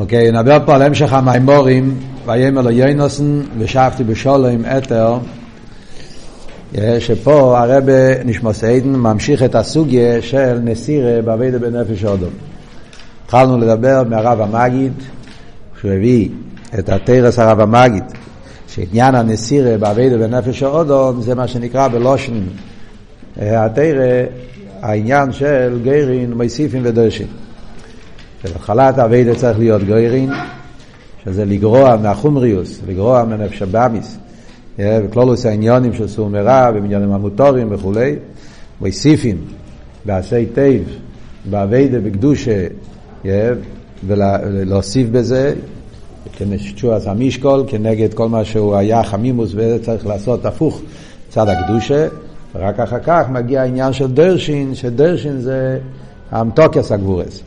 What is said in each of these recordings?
אוקיי, נדבר פה על המשך המימורים, ויאמר לו יוינוסן ושבתי בשולם אתר, שפה הרבה נשמוס עדן ממשיך את הסוגיה של נסירה באביידה בנפש אודום. התחלנו לדבר מהרב המגיד, שהוא הביא את התרס הרב המגיד, שעניין הנסירה באביידה בנפש אודום זה מה שנקרא בלושן התרא, העניין של גיירין, מוסיפין ודרשין. שבהתחלת האביידה צריך להיות גוירין, שזה לגרוע מהחומריוס, לגרוע מהנפש הבאמיס, וכלולוס העניונים של סור מרע ומעניינים המוטורים וכולי, מוסיפים בעשי תיב, באביידה בקדושה, ולהוסיף בזה, כמשצ'ועס המשקול, כנגד כל מה שהוא היה חמימוס וצריך לעשות הפוך צד הקדושה, ורק אחר כך מגיע העניין של דרשין, שדרשין זה המתוקס הגבורס.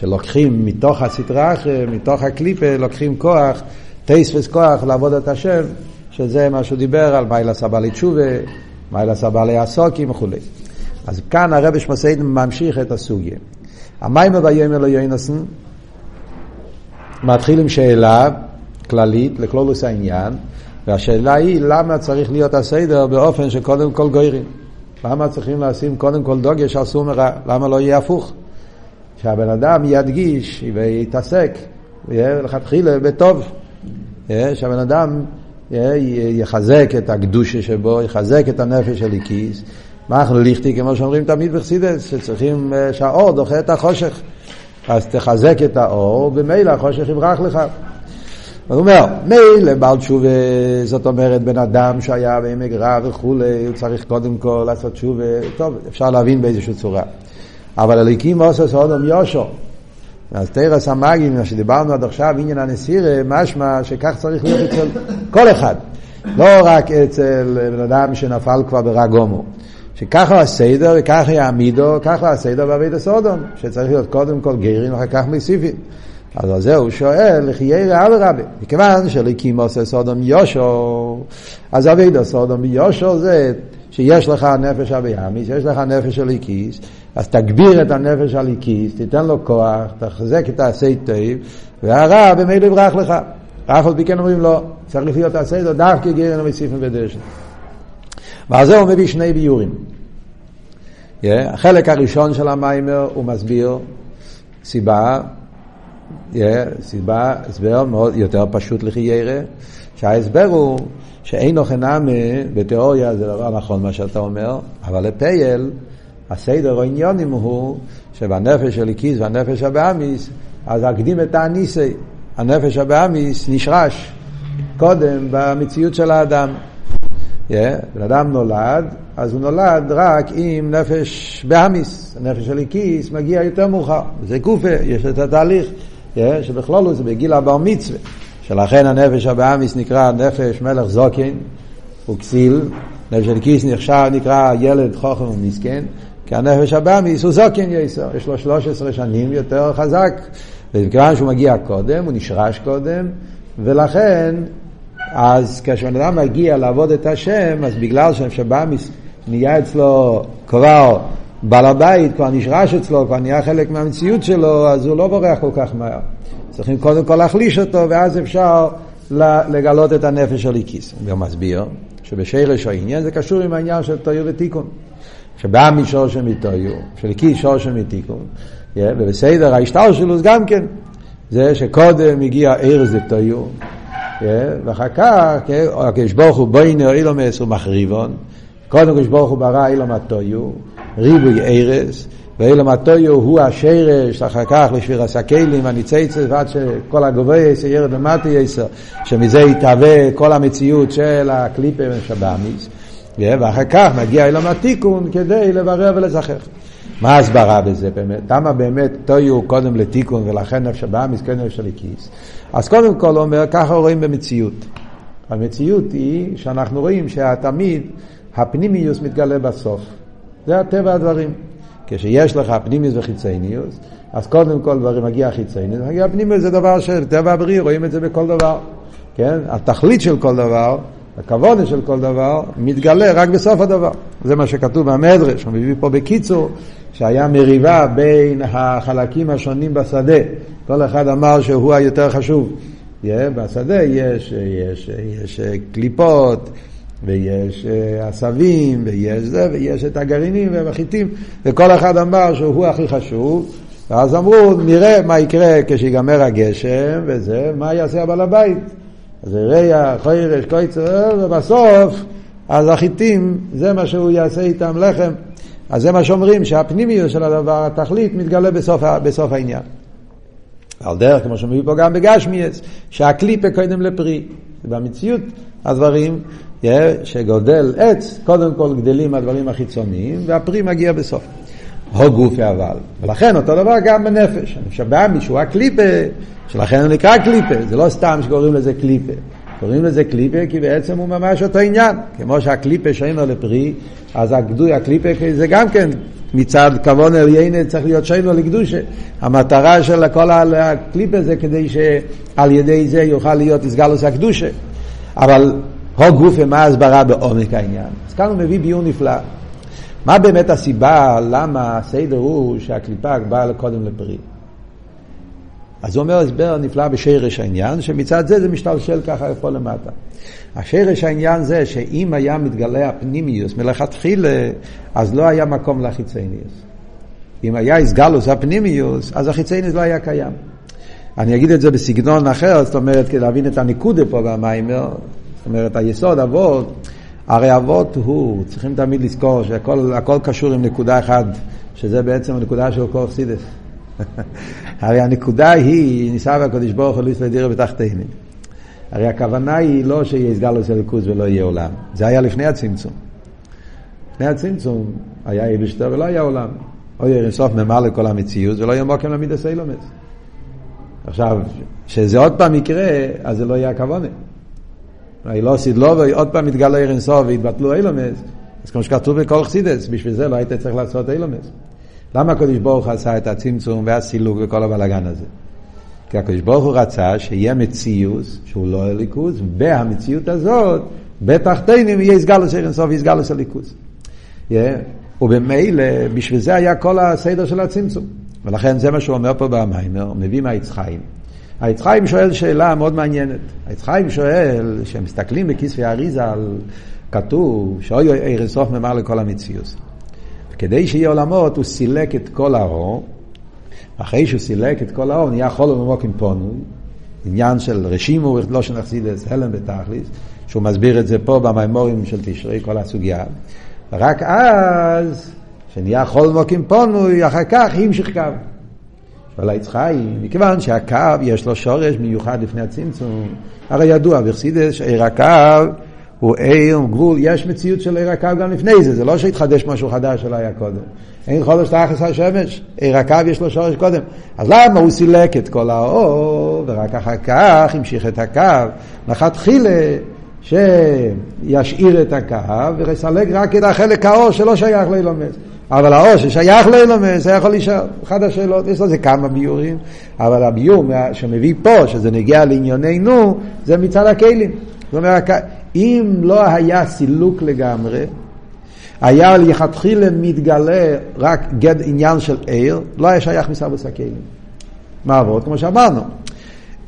שלוקחים מתוך הסטרה, מתוך הקליפה, לוקחים כוח, טייספס כוח לעבוד את השם, שזה מה שהוא דיבר על מיילה סבלי תשובה, מיילה סבלי עסוקים וכו'. אז כאן הרב שמסיידן ממשיך את הסוגיה. המים ויאמר לו יוינסן מתחיל עם שאלה כללית לכלולוס העניין, והשאלה היא למה צריך להיות הסדר באופן שקודם כל גוירים. למה צריכים לשים קודם כל דוגיה שעשו מרע? למה לא יהיה הפוך? שהבן אדם ידגיש ויתעסק, לכתחילה בטוב, שהבן אדם יחזק את הקדושה שבו, יחזק את הנפש. מה אנחנו ליכטי, כמו שאומרים תמיד בחסידס, שצריכים, שהאור דוחה את החושך. אז תחזק את האור, ומילא החושך יברח לך. הוא אומר, מילא בעל תשובה, זאת אומרת, בן אדם שהיה בעמק רע וכולי, הוא צריך קודם כל לעשות תשובה, טוב, אפשר להבין באיזושהי צורה. אבל הליקים עושה סודום יושו. אז תרס המאגים, מה שדיברנו עד עכשיו, עניין הנסירה, משמע שכך צריך להיות אצל כל אחד. לא רק אצל בן אדם שנפל כבר ברגומו. שככה הסדר וככה יעמידו, ככה הסדר בעביד הסודום, שצריך להיות קודם כל גרים ואחר כך מסיפים. אז על זה הוא שואל, רע ורבי? מכיוון שליקים עושה סודום יושו, אז עביד הסודום יושו זה שיש לך נפש אביאמיס, יש לך נפש הליקיס, אז תגביר את הנפש הליקיס, תיתן לו כוח, תחזק את העשי טוב, והרע במילא יברח לך. אף על פי כן אומרים לו, צריך להיות הסדר דווקא גרן המציפים ודשן. ועל זה הוא מביא שני ביורים. Yeah, החלק הראשון של המיימר הוא מסביר סיבה, yeah, סיבה, הסבר מאוד יותר פשוט לחיירה, שההסבר הוא שאין אוכנמה בתיאוריה זה דבר נכון מה שאתה אומר, אבל לפייל הסדר העניונים הוא שבנפש של איקיס והנפש הבאמיס, אז אקדים את האניסי, הנפש הבאמיס נשרש קודם במציאות של האדם. Yeah, בן אדם נולד, אז הוא נולד רק עם נפש באמיס, הנפש של איקיס מגיע יותר מאוחר, זה גופה, יש את התהליך, yeah, שבכלול זה בגיל הבר מצווה. שלכן הנפש הבאמיס נקרא נפש מלך זוקן, הוא כסיל, נפש של כיס נחשב נקרא ילד חוכם ומסכן, כי הנפש הבאמיס הוא זוקן יסר, יש לו 13 שנים יותר חזק, וכיוון שהוא מגיע קודם, הוא נשרש קודם, ולכן, אז כשבן אדם מגיע לעבוד את השם, אז בגלל שהנפש הבאמיס נהיה אצלו כבר בעל הבית, כבר נשרש אצלו, כבר נהיה חלק מהמציאות שלו, אז הוא לא בורח כל כך מהר. צריכים קודם כל להחליש אותו, ואז אפשר לגלות את הנפש של איקיס. הוא גם מסביר שבשרש העניין זה קשור עם העניין של טויו ותיקון. שבא משור של מטויו, של איקיס שור של מתיקון, ובסדר ההשתל שלו גם כן, זה שקודם הגיע ארז דתויו, ואחר כך, הקדוש ברוך הוא בוינו אילומס ומחריבון, קודם הקדוש ברוך הוא ברא אילום הטויו, ריבוי ארז, ואילו מתויו הוא השרש, אחר כך לשביר הסקלים, הניציצס, ועד שכל הגבוה יסר, ירד למטה יסר, שמזה יתהווה כל המציאות של הקליפה ושבאמיס, ואחר כך מגיע אילום התיקון כדי לברר ולזכח. מה ההסברה בזה באמת? למה באמת טויו קודם לתיקון ולכן נפש הבאמיס כן נפש הליקיס? אז קודם כל הוא אומר, ככה רואים במציאות. המציאות היא שאנחנו רואים שתמיד הפנימיוס מתגלה בסוף. זה הטבע הדברים. כשיש לך פנימיוס וחיצייניוס, אז קודם כל דברים מגיע חיצייניוס, מגיע פנימיוס זה דבר של טבע הבריא, רואים את זה בכל דבר, כן? התכלית של כל דבר, הכבוד של כל דבר, מתגלה רק בסוף הדבר. זה מה שכתוב במדרש, הוא מביא פה בקיצור, שהיה מריבה בין החלקים השונים בשדה, כל אחד אמר שהוא היותר חשוב. Yeah, בשדה יש, יש, יש קליפות, ויש עשבים, ויש זה, ויש את הגרעינים והחיטים, וכל אחד אמר שהוא הכי חשוב, ואז אמרו, נראה מה יקרה כשיגמר הגשם, וזה, מה יעשה הבעל הבית. אז ריח, חוירש, קויצר, ובסוף, אז החיטים, זה מה שהוא יעשה איתם לחם. אז זה מה שאומרים, שהפנימיות של הדבר, התכלית, מתגלה בסוף, בסוף העניין. על דרך, כמו שאומרים פה גם בגשמיאס, שהקליפה קודם לפרי. במציאות הדברים, שגודל עץ, קודם כל גדלים הדברים החיצוניים, והפרי מגיע בסוף. הו גופי אבל. ולכן אותו דבר גם בנפש. משבע מישהו הקליפה, שלכן הוא נקרא קליפה, זה לא סתם שקוראים לזה קליפה. קוראים לזה קליפה כי בעצם הוא ממש אותו עניין. כמו שהקליפה שאינו לפרי, אז הגדוי הקליפה זה גם כן מצד כבון עליינה צריך להיות שאינו לקדושה. המטרה של כל הקליפה זה כדי שעל ידי זה יוכל להיות הסגלוס הקדושה. אבל הו גופה מה ההסברה בעומק העניין. אז כאן הוא מביא ביור נפלא. מה באמת הסיבה למה הסדר הוא שהקליפה באה קודם לפרי? אז הוא אומר הסבר נפלא בשרש העניין, שמצד זה זה משתלשל ככה פה למטה. השרש העניין זה שאם היה מתגלה הפנימיוס מלכתחילה, אז לא היה מקום לחיצניוס. אם היה איסגלוס הפנימיוס, אז החיצניוס לא היה קיים. אני אגיד את זה בסגנון אחר, זאת אומרת, כדי להבין את הניקודה פה במיימר, זאת אומרת, היסוד אבות, הרי אבות הוא, צריכים תמיד לזכור שהכל קשור עם נקודה אחת, שזה בעצם הנקודה של כל סידס. הרי הנקודה היא, ניסה והקדוש ברוך הוא ליסטר דירה בתחתינים. הרי הכוונה היא לא שיהיה סגלוס הליכוז ולא יהיה עולם. זה היה לפני הצמצום. לפני הצמצום היה איבשטר ולא היה עולם. או יהיה אינסוף ממלא כל המציאות ולא יהיה מוקם למידס אילומס. עכשיו, כשזה עוד פעם יקרה, אז זה לא יהיה הכוונה. הרי לא סידלו ועוד פעם יתגלה אינסוף ויתבטלו אילומס, אז כמו שכתוב בכל חסידס, בשביל זה לא היית צריך לעשות אילומס. למה הקדוש ברוך עשה את הצמצום והסילוק וכל הבלאגן הזה? כי הקדוש ברוך הוא רצה שיהיה מציאות, שהוא לא הליכוז, והמציאות הזאת, בתחתינים יהיה סגלוס ערן סוף, יסגלוס הליכוז. ובמילא, בשביל זה היה כל הסדר של הצמצום. ולכן זה מה שהוא אומר פה במיימר, מביא מהעץ חיים. העץ חיים שואל שאלה מאוד מעניינת. העץ חיים שואל, כשמסתכלים בכיסוי האריזה על כתוב, שאוי ערן סוף ממר לכל המציאות. כדי שיהיה עולמות, הוא סילק את כל האור, אחרי שהוא סילק את כל האור, נהיה חול ומוקים פונוי, עניין של רשימו, לא שנחסידס, הלם ותכליס, שהוא מסביר את זה פה במימורים של תשרי, כל הסוגיה. ורק אז, שנהיה חול ומוקים פונוי, אחר כך המשיך קו. שואל היצחיים, מכיוון שהקו יש לו שורש מיוחד לפני הצמצום, הרי ידוע בחסידס שעיר הקו הוא עיר, גבול, יש מציאות של עיר הקו גם לפני זה, זה לא שהתחדש משהו חדש שלא היה קודם. אין חודש תחס השמש, עיר הקו יש לו שורש קודם. אז למה הוא סילק את כל האור, ורק אחר כך המשיך את הקו, לכתחילה שישאיר את הקו, ויסלק רק את החלק האור שלא שייך לאילומס. אבל האור ששייך לאילומס, זה יכול להישאר. אחת השאלות, יש לזה כמה ביורים, אבל הביור שמביא פה, שזה נגיע לענייננו, זה מצד הכלים. זאת אומרת, אם לא היה סילוק לגמרי, היה לכתחילה מתגלה רק גד עניין של עיר, לא היה שייך מסבוס הכלים. מה עבוד? כמו שאמרנו,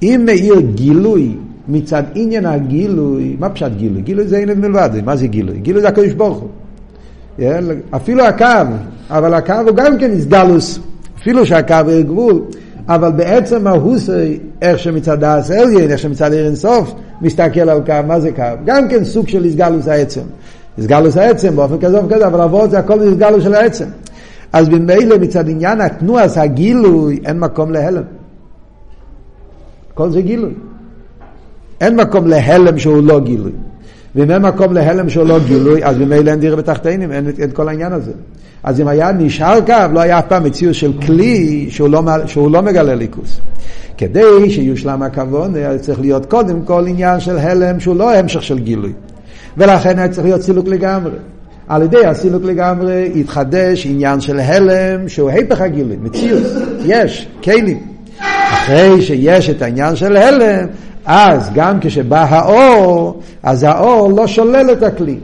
אם מאיר גילוי מצד עניין הגילוי, מה פשט גילוי? גילוי זה אין מלבד, מה זה גילוי? גילוי זה הקדוש ברוך הוא. אפילו הקו, אבל הקו הוא גם כן איסגלוס, אפילו שהקו הוא גבול, אבל בעצם ההוסי, איך שמצד דאס אליין, איך שמצד עיר אינסוף, מסתכל על קו, מה זה קו? גם כן סוג של איסגלוס העצם. איסגלוס העצם באופן כזה וכזה, אבל אבות זה הכל איסגלוס של העצם. אז במילא מצד עניין התנועס, הגילוי, אין מקום להלם. כל זה גילוי. אין מקום להלם שהוא לא גילוי. ואם אין מקום להלם שהוא לא גילוי, אז במילא אין דירה בתחתינים, אין את כל העניין הזה. אז אם היה נשאר קו, לא היה אף פעם מציאות של כלי שהוא לא, שהוא לא מגלה ליכוס. כדי שיושלם הכוון, צריך להיות קודם כל עניין של הלם שהוא לא המשך של גילוי. ולכן היה צריך להיות סילוק לגמרי. על ידי הסילוק לגמרי התחדש עניין של הלם שהוא היפך הגילוי, מציאות, יש, כלים. אחרי שיש את העניין של הלם, אז גם כשבא האור, אז האור לא שולל את הכלי.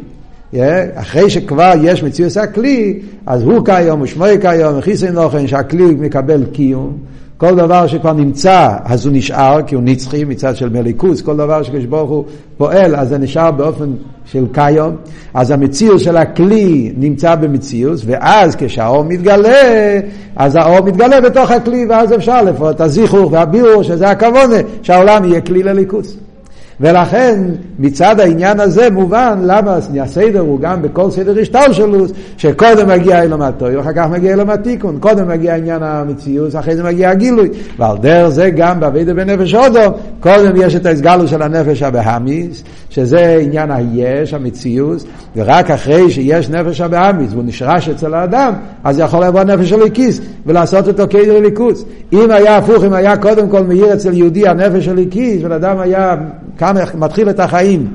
אחרי שכבר יש מציאות הכלי, אז הוא כיום ושמוי כיום, וחיסן נוכן, שהכלי מקבל קיום, כל דבר שכבר נמצא, אז הוא נשאר, כי הוא נצחי מצד של מליכוס, כל דבר שקדוש ברוך הוא פועל, אז זה נשאר באופן של קיום, אז המציאות של הכלי נמצא במציאות, ואז כשהאור מתגלה, אז האור מתגלה בתוך הכלי, ואז אפשר לפעול את הזיכוך והביאור, שזה הכוונה, שהעולם יהיה כלי לליכוס. ולכן מצד העניין הזה מובן למה הסדר הוא גם בכל סדר השתלשלוס, שקודם מגיע אילום הטוי ואחר כך מגיע אילום התיקון, קודם מגיע עניין המציאות, אחרי זה מגיע הגילוי, ועל דרך זה גם בעבידה בנפש אודו, קודם יש את ההסגלות של הנפש הבהמיס, שזה עניין היש, המציאות, ורק אחרי שיש נפש הבהמיס והוא נשרש אצל האדם, אז יכול לבוא נפש הליקיס ולעשות אותו כאילו ליכוס. אם היה הפוך, אם היה קודם כל מאיר אצל יהודי הנפש הליקיס, ולאדם היה כאן מתחיל את החיים.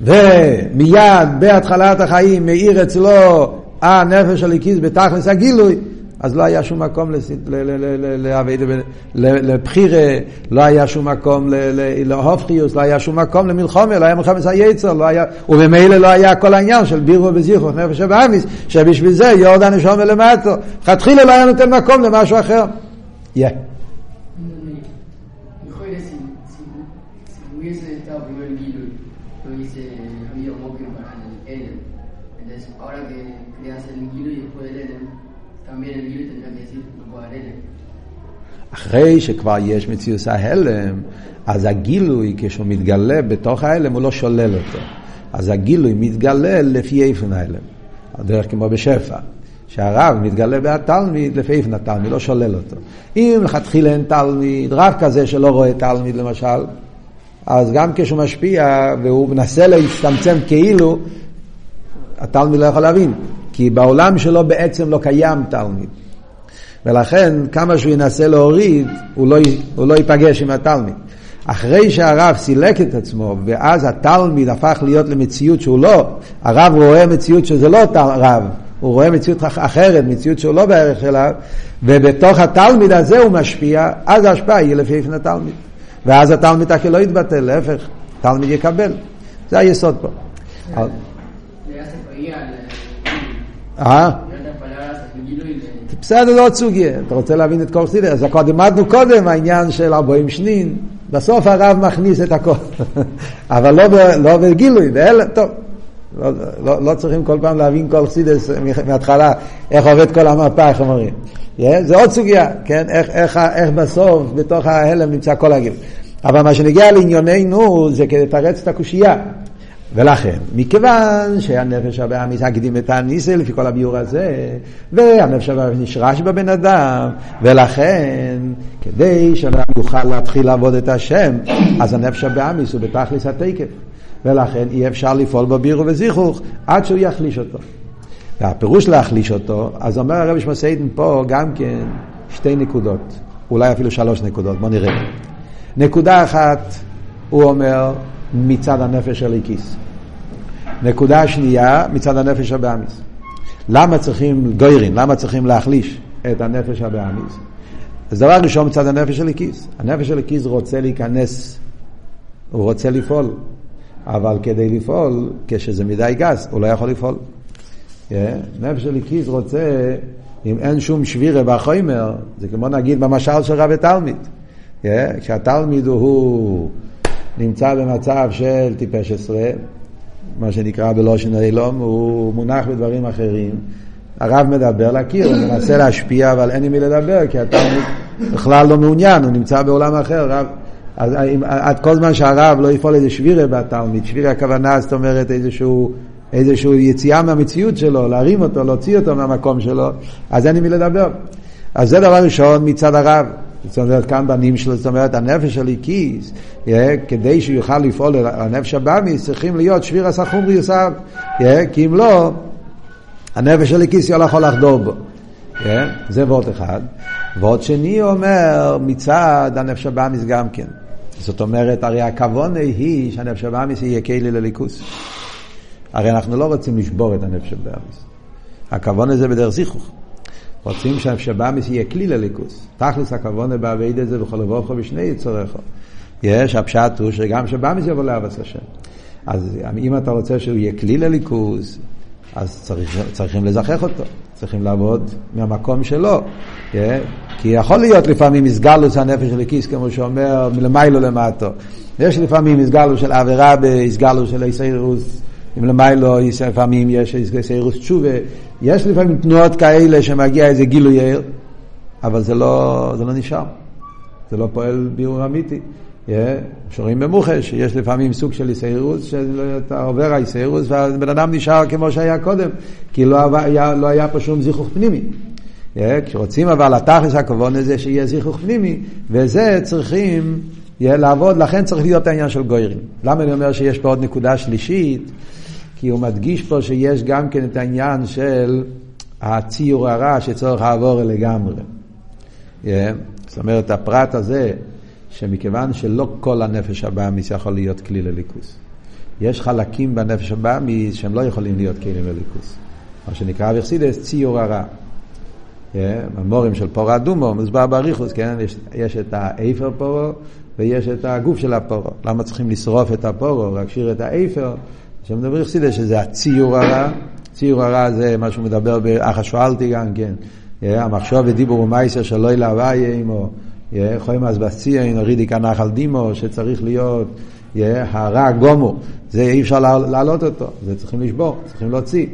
ומיד בהתחלת החיים מאיר אצלו הנפש הליקיס בתכלס הגילוי, אז לא היה שום מקום לבחירה, לא היה שום מקום להופכיוס, לא היה שום מקום למלחומה, לא היה מלחמת היצר, לא וממילא לא היה כל העניין של בירו וזיכרו, נפש הבאמיס, שבשביל זה יורד הנשום ולמטו. לכתחילה לא היה נותן מקום למשהו אחר. Yeah. אחרי שכבר יש מציאות ההלם, אז הגילוי, כשהוא מתגלה בתוך ההלם, הוא לא שולל אותו. אז הגילוי מתגלה לפי איפן ההלם. הדרך כמו בשפע. שהרב מתגלה בתלמיד לפי איפן התלמיד, לא שולל אותו. אם לכתחילה אין תלמיד, רב כזה שלא רואה תלמיד למשל, אז גם כשהוא משפיע והוא מנסה להצטמצם כאילו, התלמיד לא יכול להבין. כי בעולם שלו בעצם לא קיים תלמיד. ולכן כמה שהוא ינסה להוריד, הוא לא, הוא לא ייפגש עם התלמיד. אחרי שהרב סילק את עצמו, ואז התלמיד הפך להיות למציאות שהוא לא, הרב רואה מציאות שזה לא רב, הוא רואה מציאות אחרת, מציאות שהוא לא בערך אליו, ובתוך התלמיד הזה הוא משפיע, אז ההשפעה היא לפי איפן התלמיד. ואז התלמיד הכי לא יתבטל, להפך, תלמיד יקבל. זה היסוד פה. אה? בסדר, לא עוד סוגיה. אתה רוצה להבין את כל חסידס? אז קודם למדנו קודם העניין של ארבעים שנין. בסוף הרב מכניס את הכל. אבל לא, לא בגילוי, באלה, טוב. לא, לא, לא צריכים כל פעם להבין כל חסידס מההתחלה, איך עובד כל המפה, איך אומרים. Yeah, זה עוד סוגיה, כן? איך, איך, איך בסוף, בתוך ההלם נמצא כל הגיל. אבל מה שנגיע לענייננו זה כדי לתרץ את הקושייה. ולכן, מכיוון שהנפש הבאמיס הקדים את הניסה לפי כל הביור הזה, והנפש הבאמיס נשרש בבן אדם, ולכן, כדי שאדם יוכל להתחיל לעבוד את השם, אז הנפש הבאמיס הוא בתכלס התקף. ולכן אי אפשר לפעול בבירו וזיכוך עד שהוא יחליש אותו. והפירוש להחליש אותו, אז אומר הרבי שמסיידן פה גם כן שתי נקודות, אולי אפילו שלוש נקודות, בוא נראה. נקודה אחת, הוא אומר, מצד הנפש הליקיס. נקודה שנייה, מצד הנפש הבאמיס. למה צריכים גוירין, למה צריכים להחליש את הנפש הבאמיס? אז דבר ראשון מצד הנפש הליקיס. הנפש הליקיס רוצה להיכנס, הוא רוצה לפעול, אבל כדי לפעול, כשזה מדי גס, הוא לא יכול לפעול. Yeah, נפש הליקיס רוצה, אם אין שום שבירה בחומר, זה כמו נגיד במשל של רבי תלמיד. Yeah, כשהתלמיד הוא נמצא במצב של טיפש עשרה, מה שנקרא בלושן אילום, הוא מונח בדברים אחרים. הרב מדבר לקיר, הוא מנסה להשפיע, אבל אין עם מי לדבר, כי התלמיד בכלל לא מעוניין, הוא נמצא בעולם אחר. רב, אז עד כל זמן שהרב לא יפעול איזה שבירה בתלמיד, שבירה הכוונה זאת אומרת איזשהו, איזשהו יציאה מהמציאות שלו, להרים אותו, להוציא אותו מהמקום שלו, אז אין עם מי לדבר. אז זה דבר ראשון מצד הרב. זאת אומרת, כאן בנים שלו, זאת אומרת, הנפש הליקיס, כדי שהוא יוכל לפעול הנפש הבאמיס, צריכים להיות שביר הסחום ויוסף, כי אם לא, הנפש הליקיס לא יכול לחדור בו. זה ועוד אחד. ועוד שני אומר, מצד הנפש הבאמיס גם כן. זאת אומרת, הרי הכוונה היא שהנפש הבאמיס יהיה כלי לליכוס. הרי אנחנו לא רוצים לשבור את הנפש הבאמיס. הכוונה זה בדרך זיכוך. רוצים שהשבאמיס יהיה כלי לליכוס. תכלס הכוונה בעביד הזה וכל אבוכו בשני יצורכו. יש, הפשט הוא שגם שבאמיס יבוא לאבס השם. אז אם אתה רוצה שהוא יהיה כלי לליכוס, אז צריך, צריכים לזכח אותו. צריכים לעבוד מהמקום שלו. כן? כי יכול להיות לפעמים מסגלוס הנפש של הכיס, כמו שאומר, מלמיילו למטו. יש לפעמים מסגלוס של עבירה בהסגלוס של איסאירוס, אם למיילו לפעמים יש איסאירוס תשובה. יש לפעמים תנועות כאלה שמגיע איזה גילוי ער, אבל זה לא, זה לא נשאר. זה לא פועל ביאור אמיתי. שרואים במוחש, יש לפעמים סוג של איסאירוס, שאתה עובר האיסאירוס והבן אדם נשאר כמו שהיה קודם, כי לא היה, לא היה פה שום זיכוך פנימי. כשרוצים אבל התכלס הכבוד הזה שיהיה זיכוך פנימי, וזה צריכים לעבוד, לכן צריך להיות העניין של גוירים. למה אני אומר שיש פה עוד נקודה שלישית? כי הוא מדגיש פה שיש גם כן את העניין של הציור הרע שצריך לעבור לגמרי. זאת אומרת, הפרט הזה, שמכיוון שלא כל הנפש הבאמיס יכול להיות כלי לליכוס. יש חלקים בנפש הבאמיס שהם לא יכולים להיות כלי לליכוס. מה שנקרא אביכסידס ציור הרע. המורים של פורו אדומו, מוסבר באריכוס, כן? יש, יש את האיפר פורו ויש את הגוף של הפורו. למה צריכים לשרוף את הפורו, להקשיר את האיפר? שמדבר אכסידס שזה הציור הרע. ציור הרע זה מה שהוא מדבר באחא שואלתי גם כן. המחשוב ודיבור ומייסר שלא ילהווה עמו. חוים אז בציין, רידי כנחל דימו, שצריך להיות הרע גומו. זה אי אפשר להעלות אותו, זה צריכים לשבור, צריכים להוציא.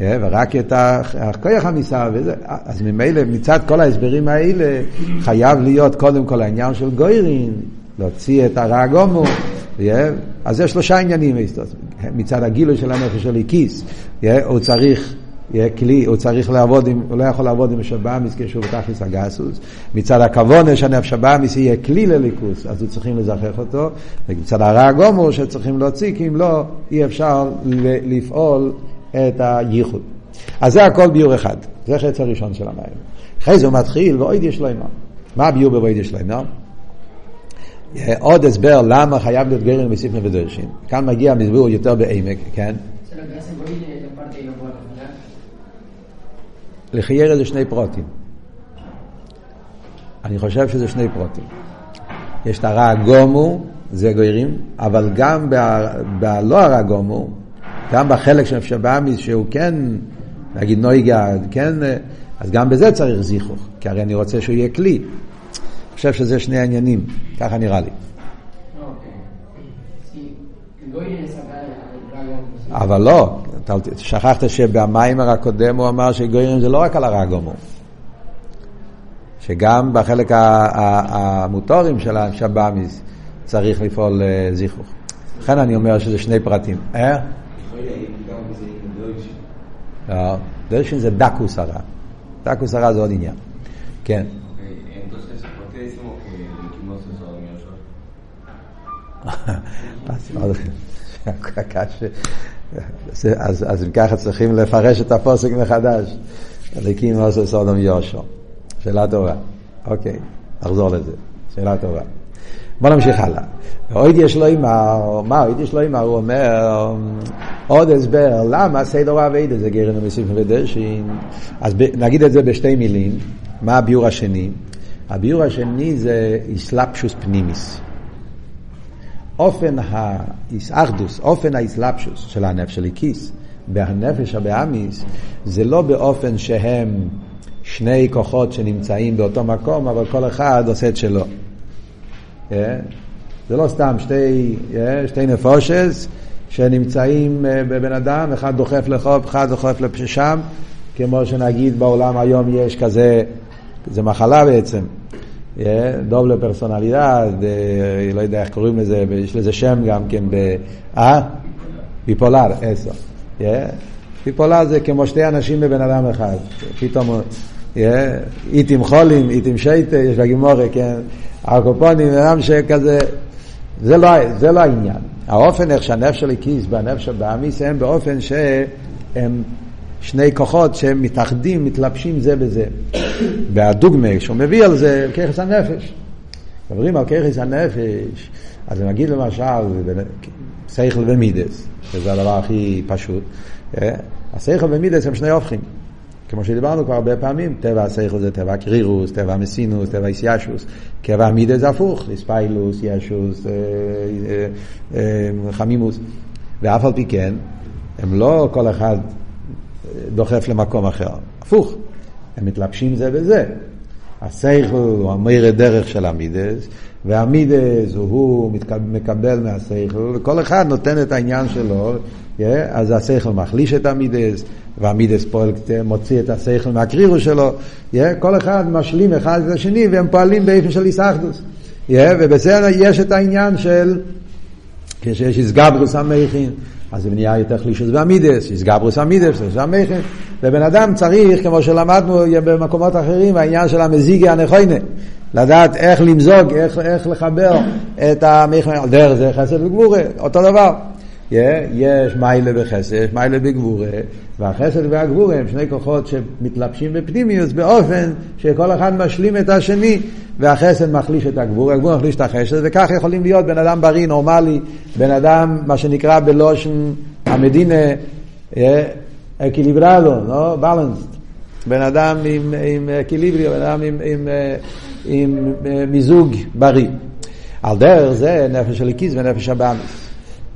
ורק את הכוח המיסה, וזה, אז ממילא מצד כל ההסברים האלה חייב להיות קודם כל העניין של גוירין, להוציא את הרע גומו, אז יש שלושה עניינים מצד הגילוי של הנפש של איקיס, הוא צריך כלי, הוא צריך לעבוד עם, הוא לא יכול לעבוד עם שבאמיס כשהוא בתכלס הגסוס. מצד הכוונה שהנפש הבאמיס יהיה כלי לליכוס, אז הוא צריכים לזכח אותו. ומצד הרע הגומור שצריכים להוציא, כי אם לא, אי אפשר לפעול את הייחוד. אז זה הכל ביור אחד, זה חץ הראשון של המים. אחרי זה הוא מתחיל, ואויד יש לו אימה. מה הביור בויד יש לו אימה? עוד הסבר למה חייב להיות גרם בסיפנה ודרשין. כאן מגיע המסביר יותר בעמק, כן? לחיירה זה שני פרוטים. אני חושב שזה שני פרוטים. יש את הרע הגומו, זה גוירים, אבל גם בלא הרע הגומו, גם בחלק של נפש הבאמיס שהוא כן, נגיד נויגה, כן, אז גם בזה צריך זיכוך, כי הרי אני רוצה שהוא יהיה כלי. אני חושב שזה שני העניינים, ככה נראה לי. אבל לא, שכחת שבמיימר הקודם הוא אמר שגוירים זה לא רק על הרע גומור. שגם בחלק המוטורים של השבאמיס צריך לפעול זיכוך. לכן אני אומר שזה שני פרטים. אה? לא, דרשין זה דקוס הרע. דקוס הרע זה עוד עניין. כן. אז, אם ככה צריכים לפרש את הפוסק מחדש. אליקים עושה סודום יושו. שאלה טובה. אוקיי, נחזור לזה. שאלה טובה. בוא נמשיך הלאה. עוד יש לו אימר, מה עוד יש לו אימר? הוא אומר, עוד הסבר, למה סדר אביידה זה גרן ומסיפים ודרשין? אז נגיד את זה בשתי מילים. מה הביור השני? הביור השני זה איסלפשוס פנימיס. אופן האיסאחדוס, אופן האיסלפשוס של הנפש של הכיס, בנפש הבאמיס, זה לא באופן שהם שני כוחות שנמצאים באותו מקום, אבל כל אחד עושה את שלו. Yeah. זה לא סתם שתי, yeah, שתי נפושס שנמצאים uh, בבן אדם, אחד דוחף לחוף, אחד דוחף לשם, כמו שנגיד בעולם היום יש כזה, זה מחלה בעצם. דובלה פרסונלידד, לא יודע איך קוראים לזה, יש לזה שם גם כן. אה? ביפולר, עשר. ביפולר זה כמו שתי אנשים בבן אדם אחד. פתאום איתים חולים, איתים שייטה, יש בגימורה, כן? הקופונים, בן אדם שכזה, זה לא, זה לא העניין. האופן איך שהנפש של הכיס והנפש של באמיס הם באופן שהם שני כוחות שהם מתאחדים, מתלבשים זה בזה. והדוגמה שהוא מביא על זה, ככס הנפש. מדברים על ככס הנפש, אז נגיד למשל, שכל ומידס, שזה הדבר הכי פשוט, אה? השכל ומידס הם שני הופכים. כמו שדיברנו כבר הרבה פעמים, טבע השכל זה טבע קרירוס, טבע מסינוס, טבע איסיאשוס, טבע המידס זה הפוך, איספיילוס, ישוס, אה, אה, חמימוס, ואף על פי כן, הם לא כל אחד דוחף למקום אחר. הפוך, הם מתלבשים זה בזה. השכל הוא המאיר דרך של המידס, והמידס הוא מקבל מהשכל, וכל אחד נותן את העניין שלו, אז השכל מחליש את המידס, והמידס פועל, מוציא את השכל מהקרירו שלו, כל אחד משלים אחד את השני, והם פועלים באיפה של איסאחדוס. ובזה יש את העניין של כשיש איסגברוס המכין, אז זה נהיה יותר חלישוס והמידס, איסגברוס המידס, זה המכין. ובן אדם צריך, כמו שלמדנו במקומות אחרים, העניין של המזיגי הנכוינה. לדעת איך למזוג, איך, איך לחבר את המכין, על דרך זה חסד וגבורה, אותו דבר. יש מיילה וחסד, יש מיילה בגבורה, והחסד והגבורה הם שני כוחות שמתלבשים בפנימיוס באופן שכל אחד משלים את השני, והחסד מחליש את הגבורה, הגבורה מחליש את החסד, וכך יכולים להיות בן אדם בריא, נורמלי, בן אדם, מה שנקרא בלושן המדינה, אקיליברלו, לא? בלנסט. בן אדם עם, עם אקיליבריו, בן אדם עם, עם, עם, עם מיזוג בריא. על דרך זה נפש הליקיס ונפש הבאמיס.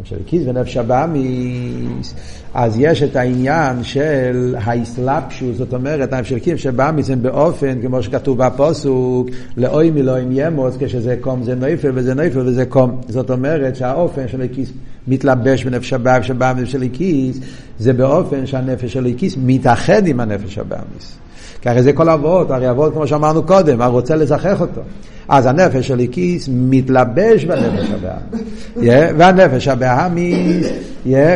נפש הליקיס ונפש הבאמיס, אז יש את העניין של האסלאפשוס, זאת אומרת, הנפש הליקיס שבאמיס הם באופן, כמו שכתוב בפוסוק, לאוי מלואים ימוס, כשזה קום זה נויפל וזה נויפל וזה קום. זאת אומרת שהאופן של הליקיס מתלבש בנפש הבאמיס בנפש הליקיס, זה באופן שהנפש הליקיס מתאחד עם הנפש הבאמיס. כי הרי זה כל אבות, הרי אבות כמו שאמרנו קודם, הרוצה לזכח אותו. אז הנפש הליקיס מתלבש בנפש הבאמיס. והנפש הבאמיס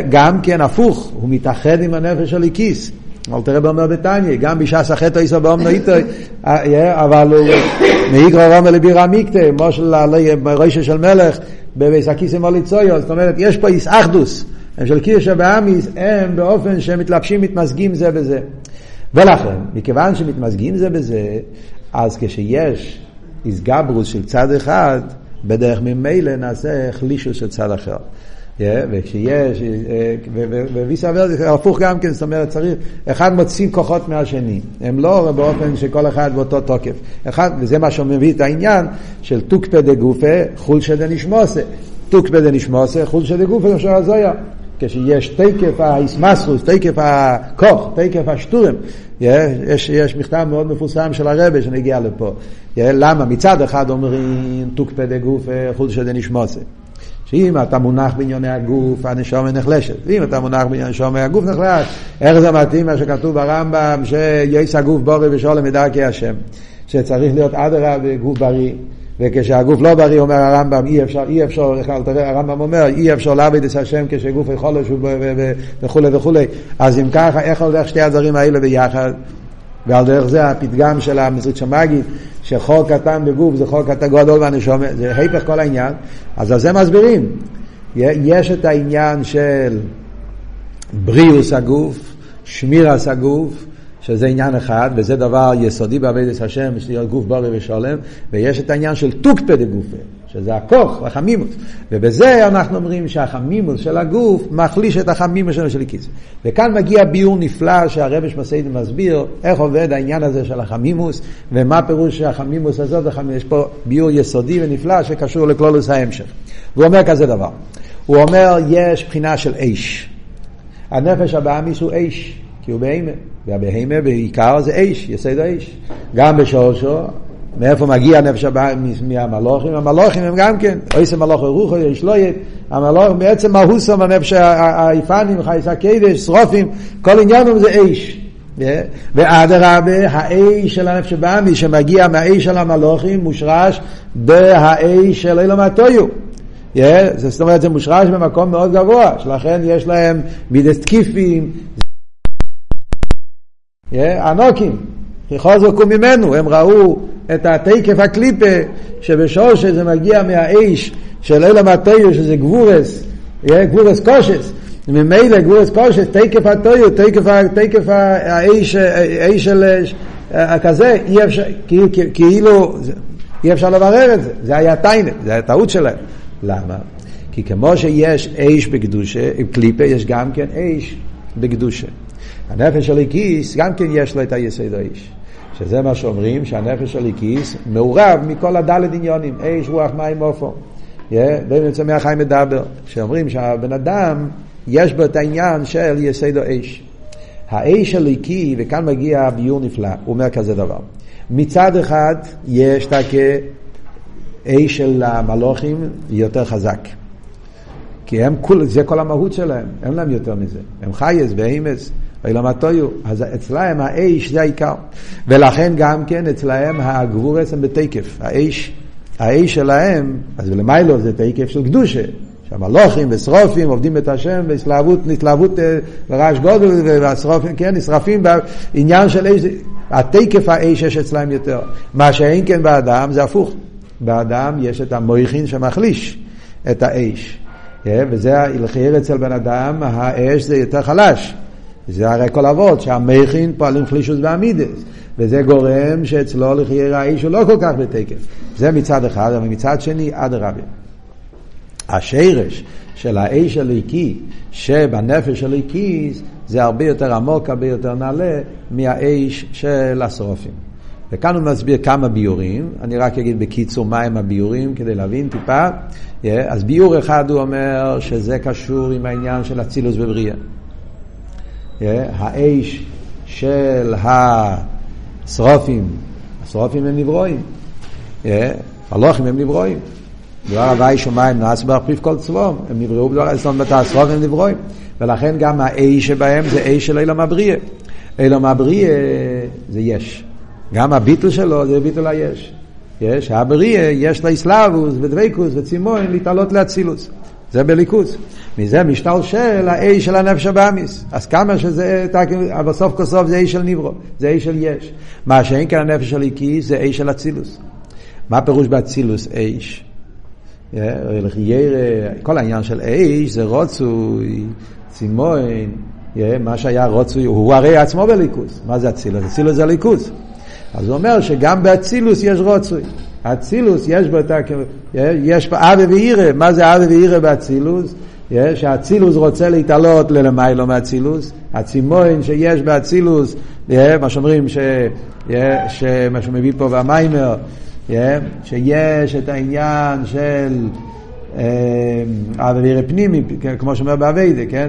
גם כן הפוך, הוא מתאחד עם הנפש של הליקיס. אל תראה באומר בתניא, גם בשעס החטא איסו באומנו איתו, אבל הוא מאיגרו רומר לבירה מיקטה, מושל ראשה של מלך, בביס הכיסם מוליצויו, זאת אומרת, יש פה איסאחדוס, הם של קירשה באמיס, הם באופן שהם מתלבשים, מתמזגים זה בזה. ולכן, מכיוון שמתמזגים זה בזה, אז כשיש איסגברוס של צד אחד, בדרך ממילא נעשה חלישוס של צד אחר. וכשיש, וויסה ורזה, הפוך גם כן, זאת אומרת, צריך, אחד מוציא כוחות מהשני, הם לא באופן שכל אחד באותו תוקף, אחד, וזה מה שמביא את העניין של תוקפא דגופה, חולשא דנשמוסה, תוקפא דנשמוסה, חולשא דגופה, אפשר הזויה. כשיש תקף האיסמסרוס, תקף הכוח, תקף השטורם. יש, יש מכתב מאוד מפורסם של הרבה שנגיע לפה. למה? מצד אחד אומרים תוקפא דגוף חולשא דנשמוסה. שאם אתה מונח בענייני הגוף, הנשומה נחלשת. ואם אתה מונח בענייני הנשומה, הגוף נחלש. איך זה מתאים מה שכתוב ברמב"ם, שיש הגוף בורא ושולם מדרכי השם. שצריך להיות אדרה בגוף בריא. וכשהגוף לא בריא, אומר הרמב"ם, אי אפשר, אי אפשר, הרמב"ם אומר, אי אפשר לעבוד את השם כשגוף יכול וכולי וכולי. אז אם ככה, איך הולך שתי הדברים האלה ביחד? ועל דרך זה הפתגם של המזרית שמגיד, שחור קטן בגוף זה חור קטן גדול והנשומת, זה היפך כל העניין. אז על זה מסבירים. יש את העניין של בריאוס הגוף, שמירס הגוף, שזה עניין אחד, וזה דבר יסודי בעבודת השם, יש להיות גוף בריא ושלם, ויש את העניין של תוקפא דגופה, שזה הכוח, החמימוס. ובזה אנחנו אומרים שהחמימוס של הגוף מחליש את החמימוס של הכיס. וכאן מגיע ביור נפלא שהרבש מסעיד מסביר איך עובד העניין הזה של החמימוס, ומה פירוש החמימוס הזאת, יש פה ביור יסודי ונפלא שקשור לכלולוס ההמשך. והוא אומר כזה דבר, הוא אומר יש בחינה של אש. הנפש הבאמיס הוא אש. כי הוא בהמה, והבהמה בעיקר זה אש, יסד האש. גם בשורשו, מאיפה מגיע הנפש הבא? מהמלוכים, המלוכים הם גם כן, אויסם מלוך רוחו, יש לא יד, המלוכים בעצם מהוסם הנפש היפנים, חייס הקדש, שרופים, כל עניינם זה אש. ואדרבה, האש של הנפש הבאמי שמגיע מהאש של המלוכים מושרש בהאש של אילום הטויו. זאת אומרת זה מושרש במקום מאוד גבוה, שלכן יש להם מידס תקיפים, ענוקים, חוזקו ממנו, הם ראו את התקף הקליפה שבשור שזה מגיע מהאש של אלה התויר שזה גבורס, גבורס קושס, ממילא גבורס קושס, תקף התויר, תקף האש, האש של כזה, אי אפשר, כאילו, אי אפשר לברר את זה, זה היה טיינט, זה היה טעות שלהם. למה? כי כמו שיש אש בקדושה, קליפה יש גם כן אש בקדושה. הנפש של הליקיס, גם כן יש לו את היסוד האיש. שזה מה שאומרים, שהנפש הליקיס מעורב מכל הדלת עניונים, אש, רוח, מים, אופו. בין צומח חיים מדבר, שאומרים שהבן אדם, יש בו את העניין של יסוד האש. האש הליקי, וכאן מגיע ביור נפלא, הוא אומר כזה דבר. מצד אחד יש תקה אש של המלוכים יותר חזק. כי הם כול, זה כל המהות שלהם, אין להם יותר מזה. הם חייס ואימס, אילם הטויו. אז אצלהם האש זה העיקר. ולכן גם כן אצלהם הגבורס הם בתקף. האש, האש שלהם, אז למיילו זה תקף של קדושה. שהמלוכים ושרופים עובדים את השם בהתלהבות, התלהבות אה, ורעש גודל והשרופים, כן, נשרפים בעניין של אש, התקף האש יש אצלהם יותר. מה שאין כן באדם זה הפוך. באדם יש את המויכין שמחליש את האש. אה, וזה הלחייר אצל בן אדם, האש זה יותר חלש. זה הרי כל אבות, שהמכין פועלים חלישוס ועמידס. וזה גורם שאצלו לחייר האש הוא לא כל כך בתקף. זה מצד אחד, אבל מצד שני, אדרבה. השרש של האש הליקי שבנפש הליקי זה הרבה יותר עמוק, הרבה יותר נעלה מהאש של השרופים. וכאן הוא מסביר כמה ביורים, אני רק אגיד בקיצור מהם הביורים כדי להבין טיפה. אז ביור אחד הוא אומר שזה קשור עם העניין של אצילוס בבריאה. האש של השרופים, השרופים הם נברואים, הלוחים הם נברואים. דבר הווי שמיים נעש בהכפיף כל צבום, הם נבראו בדבר, זאת אומרת, השרופים הם נברואים. ולכן גם האש שבהם זה אש של אילם הבריאה. אילם הבריאה זה יש. גם הביטל שלו זה ביטל היש. יש, הבריאה יש לה אסלאבוס ודבקוס וצימון להתעלות לאצילוס. זה בליכוס. מזה משתלשל האש של הנפש הבאמיס. אז כמה שזה, בסוף כל סוף זה אש של נברו, זה אש של יש. מה שאין כאן הנפש של איקי זה אש של אצילוס. מה פירוש באצילוס אש? כל העניין של אש זה רוצוי, צימון, מה שהיה רוצוי, הוא הרי עצמו בליכוס. מה זה אצילוס? אצילוס זה ליכוס. אז הוא אומר שגם באצילוס יש רוצוי. אצילוס יש בו את ה... יש פה אבי ואירא, מה זה אבי ואירא באצילוס? שהאצילוס רוצה להתעלות ללמיילו מאצילוס, הצימון שיש באצילוס, מה שאומרים, ש... מה שמביא פה במיימר, שיש את העניין של אבי ואירא פנימי, כמו שאומר באביידה, כן?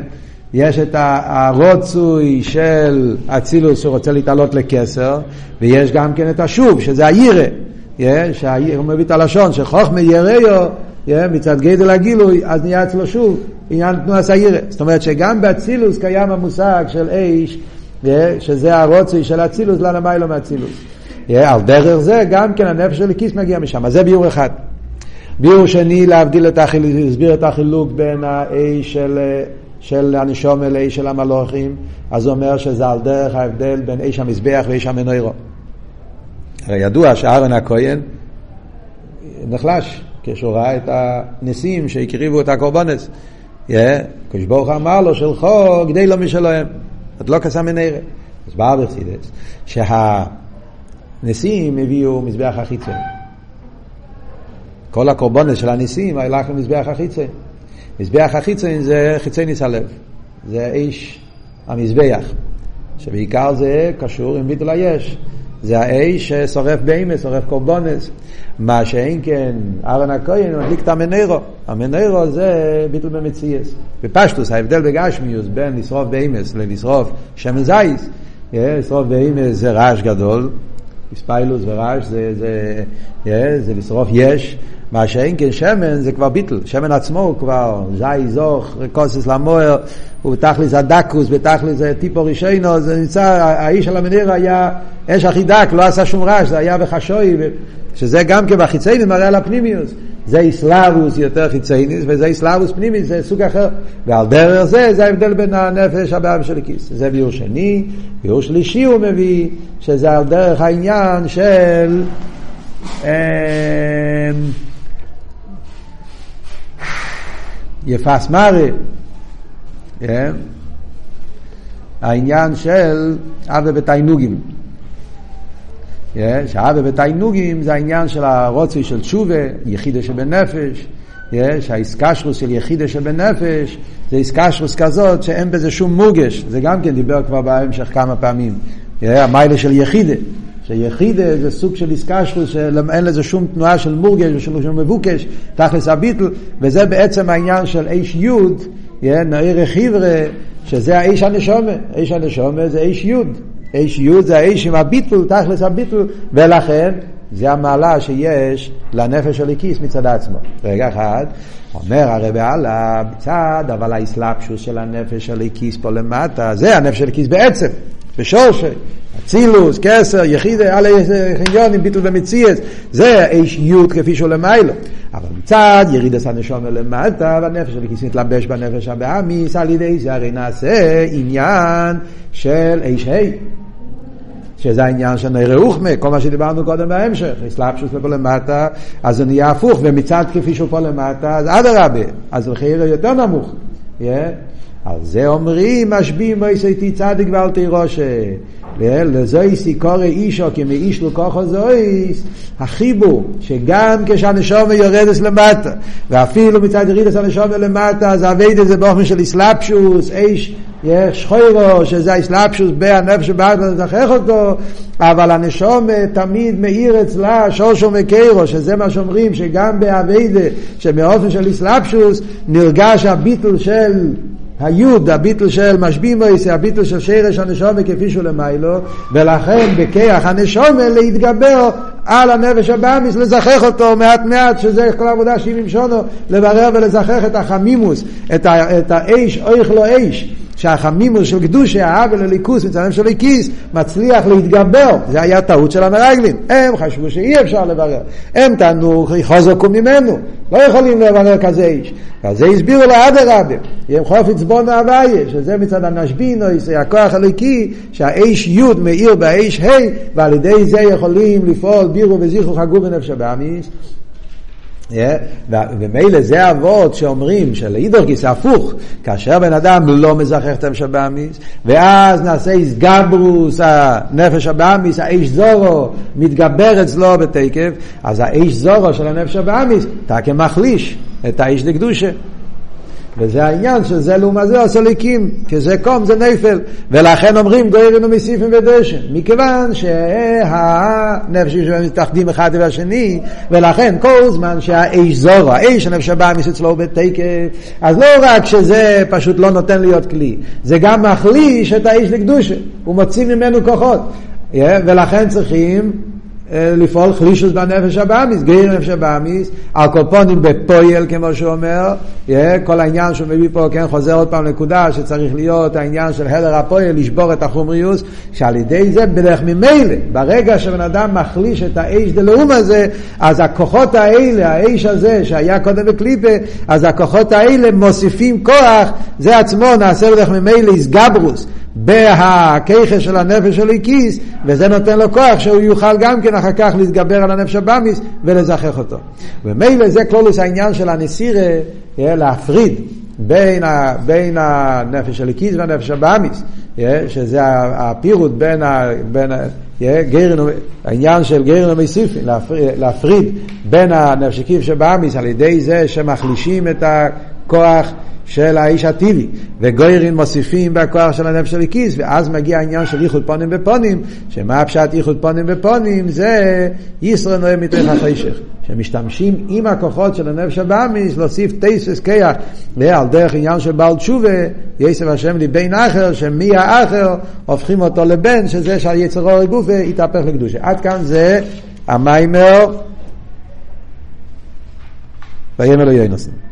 יש את הרוצוי של אצילוס שרוצה להתעלות לכסר, ויש גם כן את השוב, שזה הירא. הוא מביא את הלשון, שחוכמה יראו, מצד גדל הגילוי, אז נהיה אצלו שוב עניין תנועת הירא. זאת אומרת שגם באצילוס קיים המושג של אש, שזה הרוצוי של אצילוס, מה לא מאצילוס. על דרך זה גם כן הנפש של הכיס מגיע משם, אז זה ביור אחד. ביור שני להבדיל את החילוק, להסביר את החילוק בין האש של של הנשום אל אש של המלוכים, אז הוא אומר שזה על דרך ההבדל בין אש המזבח ואש המנוירו. הרי ידוע שאהרן הכהן נחלש כשהוא ראה את הניסים שהקריבו את הקורבנס. קדוש ברוך אמר לו שלחו גדי לו משלהם. עוד לא קסם מנהרה. אז בא בחסידס שהניסים הביאו מזבח החיצון. כל הקורבנס של הניסים הלך למזבח החיצון. מזבח החיצון זה חיצוניס הלב, זה איש המזבח, שבעיקר זה קשור עם ביטול היש. זה האש ששורף באמס, שורף קורבונס. מה שאין כן, ארן הכהן מדליק את המנרו. המנרו זה ביטול במציאס. בפשטוס, ההבדל בגשמיוס בין לשרוף באמס ללשרוף שמן זייס, לשרוף באמס זה רעש גדול, ספיילוס ורעש זה, זה, זה, זה לשרוף יש. מה שאין כן שמן זה כבר ביטל, שמן עצמו הוא כבר זי זוך, רקוסס למוער, הוא בתכלס הדקוס, בתכלס טיפו רישיינו, זה נמצא, האיש של המניר היה אש הכי דק, לא עשה שום רעש, זה היה בחשוי, שזה גם כן בחיצייני מראה על הפנימיוס. זה איסלאבוס יותר חיצייניס, וזה איסלאבוס פנימיס, זה סוג אחר. ועל דרך זה, זה ההבדל בין הנפש הבאב של הכיס. זה ביור שני. ביור שלישי הוא מביא, שזה על דרך העניין של... אמ, יפס מרי, כן? העניין של אבה בתיינוגים. כן? שאבה בתיינוגים זה העניין של הרוצי של תשובה, יחידה שבנפש, כן? שהאיסקשרוס של יחידה שבנפש זה איסקשרוס כזאת שאין בזה שום מורגש, זה גם כן דיבר כבר בהמשך כמה פעמים, המיילה של יחידה. שיחידה זה סוג של איסקשרוס שאין לזה שום תנועה של מורגש ושום שום מבוקש, תכלס הביטל, וזה בעצם העניין של איש יוד, נעיר חבר'ה, שזה האיש הנשומה. איש הנשומה זה איש יוד. איש יוד זה האיש עם הביטול, תכלס הביטול, ולכן זה המעלה שיש לנפש של הליקיס מצד עצמו. רגע אחד, אומר הרב הלאה, מצד, אבל האסלאפשוס של הנפש של הליקיס פה למטה, זה הנפש של הליקיס בעצם, בשורשי. אצילוס, כסר, יחידה, על חניונים, ביטול ומציאס, זה איש יוד כפי שהוא למיילו. אבל מצד ירידס הנשום למטה, והנפש של כיס מתלבש בנפש הבאמיס, על ידי זה הרי נעשה עניין של איש ה'. שזה העניין של נראה רוחמה, כל מה שדיברנו קודם בהמשך, אסלאפשוס לפה למטה, אז זה נהיה הפוך, ומצד כפי שהוא פה למטה, אז אדרבה, אז מחיר יותר נמוך. על זה אומרים, משביעים מויסי צדיק ואל תירושה. לזויס יקורא אישו כמאיש לקוחו זויס, החיבור שגם כשהנשום יורדת למטה, ואפילו מצד ירידס הנשום למטה, אז אבייד את זה באופן של אסלאפשוס, איש שחוירו, שזה האסלאפשוס בהנפש שבאת לזכח אותו, אבל הנשום תמיד מאיר אצלה שושו מקיירו, שזה מה שאומרים, שגם באביידה, שמאופן של אסלאפשוס, נרגש הביטול של היוד, הביטל של משבימויס, זה הביטל של שרש הנשומה כפי שהוא למיילו, ולכן בכיח הנשומה להתגבר על הנפש הבאמיס, לזכח אותו מעט מעט, שזה כל העבודה שהיא ממשונו, לברר ולזכח את החמימוס, את, ה, את האש, אויך לו אש. שהחמימוס של קדושי, העוול לליכוס מצלם של ליקיס, מצליח להתגבר. זה היה טעות של המרגלים. הם חשבו שאי אפשר לברר. הם טענו חוזקו ממנו. לא יכולים לברר כזה איש. אז זה הסבירו לאדרבה. הם חופץ בונו הוויה, שזה מצד הנשבינו, זה הכוח הליקי, שהאיש י' מאיר באיש ה', ועל ידי זה יכולים לפעול בירו וזיכרו חגו בנפש הבאמיס. ומילא זה אבות שאומרים שלאידור גיס הפוך, כאשר בן אדם לא מזכח את הנפש הבאמיס, ואז נעשה איסגברוס הנפש הבאמיס, האיש זורו מתגבר אצלו בתקף, אז האיש זורו של הנפש הבאמיס, אתה כמחליש את האיש לקדושה. וזה העניין שזה לעומת זה הסוליקים, כי זה קום, זה נפל. ולכן אומרים גוירין ומסיפים ודשן. מכיוון שהנפש שלהם מתאחדים אחד והשני, ולכן כל זמן שהאיש זורו, האיש הנפש הבא אצלו בתקף, אז לא רק שזה פשוט לא נותן להיות כלי, זה גם מחליש את האיש לקדושה, הוא מוציא ממנו כוחות. ולכן צריכים לפעול חלישוס בנפש הבאמיס, גאיר נפש הבאמיס, על כל פונים בפויל כמו שהוא אומר, כל העניין שהוא מביא פה, כן, חוזר עוד פעם נקודה שצריך להיות העניין של הלר הפויל, לשבור את החומריוס, שעל ידי זה בדרך ממילא, ברגע שבן אדם מחליש את האש דלאום הזה, אז הכוחות האלה, האש הזה שהיה קודם בקליפה, אז הכוחות האלה מוסיפים כוח, זה עצמו נעשה בדרך ממילא איסגברוס. בהכיכה של הנפש של הכיס, וזה נותן לו כוח שהוא יוכל גם כן אחר כך להתגבר על הנפש הבאמיס ולזכח אותו. ומילא זה כלולוס העניין של הנסירה, להפריד בין, ה, בין הנפש של הכיס והנפש הבאמיס, שזה הפירוט בין, ה, בין ה, גרן, העניין של גרן ומסיפין, להפריד, להפריד בין הנפש הכיס שבאמיס על ידי זה שמחלישים את הכוח של האיש הטבעי, וגוירין מוסיפים בכוח של הנפש של הכיס, ואז מגיע העניין של ייחוד פונים בפונים, שמה הפשט ייחוד פונים בפונים? זה ישרן נוהם מתוך החשך, שמשתמשים עם הכוחות של הנפש הבאמיס להוסיף טייסס כיח, על דרך עניין של בעל תשובה, יסף השם לבן אחר, שמי האחר הופכים אותו לבן, שזה שהיצר אור גופה יתהפך לקדושה. עד כאן זה המיימר, ויאמר לו יוינוסים.